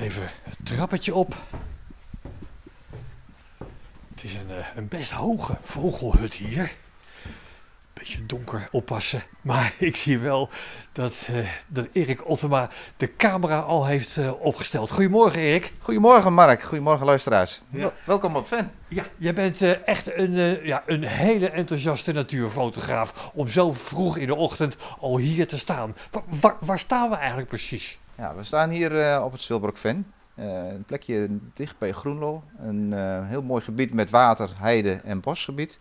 Even het trappetje op. Het is een, eh, een best hoge vogelhut hier. Beetje donker, oppassen. Maar ik zie wel dat, eh, dat Erik Ottema de camera al heeft eh, opgesteld. Goedemorgen Erik. Goedemorgen Mark, goedemorgen luisteraars. Ja. Welkom op Fan. Ja, jij bent echt een, ja, een hele enthousiaste natuurfotograaf om zo vroeg in de ochtend al hier te staan. Wa- waar, waar staan we eigenlijk precies? Ja, we staan hier eh, op het Zwilbroek Ven. Eh, een plekje dicht bij Groenlo. Een eh, heel mooi gebied met water, heide en bosgebied.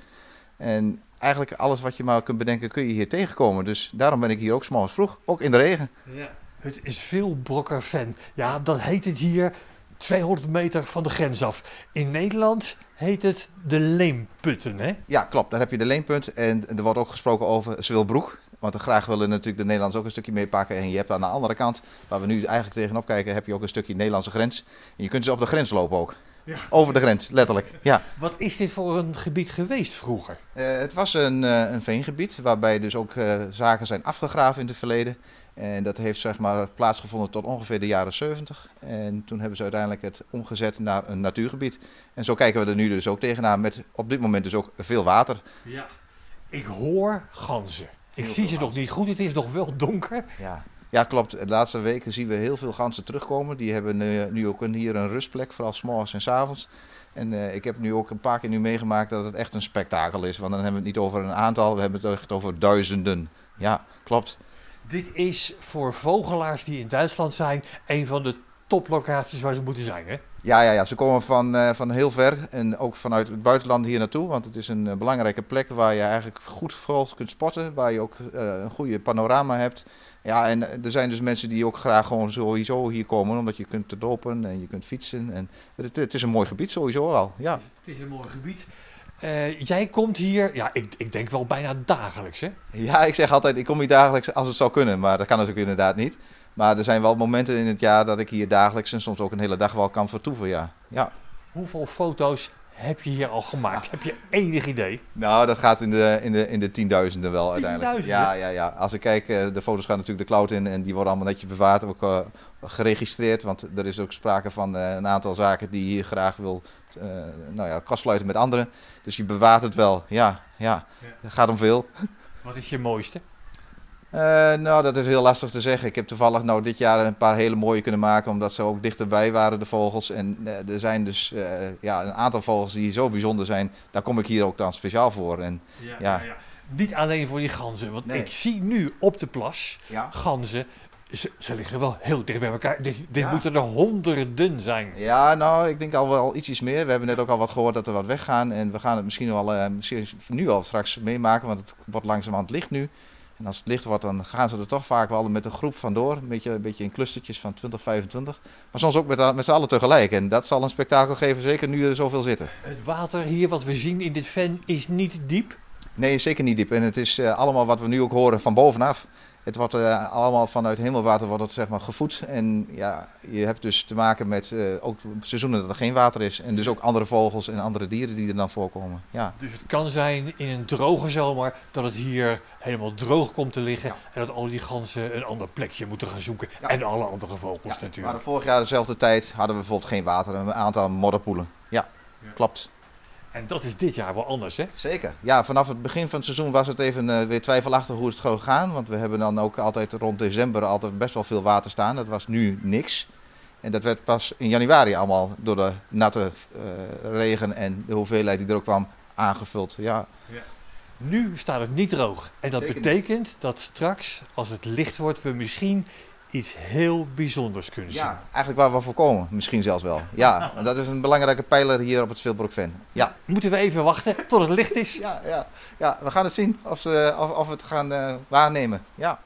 En eigenlijk alles wat je maar kunt bedenken kun je hier tegenkomen. Dus daarom ben ik hier ook 's morgens vroeg, ook in de regen. Ja. Het is veel brokker fan. Ja, dat heet het hier 200 meter van de grens af. In Nederland heet het de Leemputten, hè? Ja, klopt. Daar heb je de leenpunt. En er wordt ook gesproken over Zwilbroek. Want graag willen natuurlijk de Nederlanders ook een stukje meepakken. En je hebt aan de andere kant, waar we nu eigenlijk tegenop kijken, heb je ook een stukje Nederlandse grens. En je kunt dus op de grens lopen ook. Ja. Over de grens, letterlijk. Ja. Wat is dit voor een gebied geweest vroeger? Eh, het was een, eh, een veengebied waarbij dus ook eh, zaken zijn afgegraven in het verleden. En dat heeft zeg maar plaatsgevonden tot ongeveer de jaren 70. En toen hebben ze uiteindelijk het omgezet naar een natuurgebied. En zo kijken we er nu dus ook tegenaan met op dit moment dus ook veel water. Ja. Ik hoor ganzen. Ik zie ze nog niet goed, het is nog wel donker. Ja. ja, klopt. De laatste weken zien we heel veel ganzen terugkomen. Die hebben eh, nu ook een, hier een rustplek, vooral s'morgens en s avonds. En eh, ik heb nu ook een paar keer nu meegemaakt dat het echt een spektakel is. Want dan hebben we het niet over een aantal, we hebben het echt over duizenden. Ja, klopt. Dit is voor vogelaars die in Duitsland zijn een van de toplocaties waar ze moeten zijn, hè? Ja, ja, ja, ze komen van, eh, van heel ver en ook vanuit het buitenland hier naartoe. Want het is een eh, belangrijke plek waar je eigenlijk goed vogels kunt spotten. Waar je ook eh, een goede panorama hebt. Ja, en er zijn dus mensen die ook graag gewoon sowieso hier komen. Omdat je kunt lopen en je kunt fietsen. En het, het is een mooi gebied sowieso al. Ja, Het is een mooi gebied. Jij komt hier, ja, ik, ik denk wel bijna dagelijks, hè? ja, ik zeg altijd, ik kom hier dagelijks als het zou kunnen. Maar dat kan natuurlijk inderdaad niet. Maar er zijn wel momenten in het jaar dat ik hier dagelijks en soms ook een hele dag wel kan vertoeven, ja. Ja. Hoeveel foto's heb je hier al gemaakt? Heb je enig idee? Nou, dat gaat in de, in de, in de tienduizenden wel uiteindelijk. Tienduizenden? Ja, ja, ja. Als ik kijk, eh, de foto's gaan natuurlijk de cloud in en die worden allemaal netjes bewaard, ook eh, geregistreerd. Want er is ook sprake van eh, een aantal zaken die je hier graag wil eh nou ja, kastsluiten met anderen. Dus je bewaart het wel. Ja, ja. Ja. Het gaat om veel. Wat is je mooiste? Eh, nou, dat is heel lastig te zeggen. Ik heb toevallig nou dit jaar een paar hele mooie kunnen maken, omdat ze ook dichterbij waren, de vogels. En eh, er zijn dus eh, ja, een aantal vogels die zo bijzonder zijn. Daar kom ik hier ook dan speciaal voor. En, Ja. Niet alleen voor die ganzen, want Nee. ik zie nu op de plas ja. ganzen. Ze, ze liggen wel heel dicht bij elkaar. Dit, dit Ja. moeten er honderden zijn. Ja, nou, ik denk al wel ietsjes meer. We hebben net ook al wat gehoord dat er wat weggaan. En we gaan het misschien wel misschien nu al straks meemaken, want het wordt langzamerhand licht nu. En als het licht wordt, dan gaan ze er toch vaak wel met een groep vandoor. Een beetje, een beetje in clustertjes van 20, 25. Maar soms ook met, met z'n allen tegelijk. En dat zal een spektakel geven, zeker nu er zoveel zitten. Het water hier, wat we zien in dit ven, is niet diep. Nee, zeker niet diep. En het is eh, allemaal wat we nu ook horen van bovenaf. Het wordt eh, allemaal vanuit hemelwater wordt het, zeg maar, gevoed. En ja, je hebt dus te maken met eh, ook seizoenen dat er geen water is. En dus ook andere vogels en andere dieren die er dan voorkomen. Ja. Dus het kan zijn in een droge zomer dat het hier helemaal droog komt te liggen. Ja. En dat al die ganzen een ander plekje moeten gaan zoeken. Ja. En alle andere vogels Ja, natuurlijk. maar vorig jaar dezelfde tijd hadden we bijvoorbeeld geen water. Een aantal modderpoelen. Ja. klopt. En dat is dit jaar wel anders, hè? Zeker. Ja, vanaf het begin van het seizoen was het even eh, weer twijfelachtig hoe het zou gaan. Want we hebben dan ook altijd rond december altijd best wel veel water staan. Dat was nu niks. En dat werd pas in januari allemaal door de natte eh, regen en de hoeveelheid die er ook kwam aangevuld. Ja, Nu staat het niet droog. En dat Zeker niet. betekent dat straks, als het licht wordt, we misschien iets heel bijzonders kunnen zien. ja eigenlijk waar we voor komen. Misschien zelfs wel. Ja, en dat is een belangrijke pijler hier op het Vilbroek Ven. Ja. Moeten we even wachten tot het licht is? Ja, ja, ja, we gaan het zien of, ze, of, of we het gaan eh, waarnemen. Ja.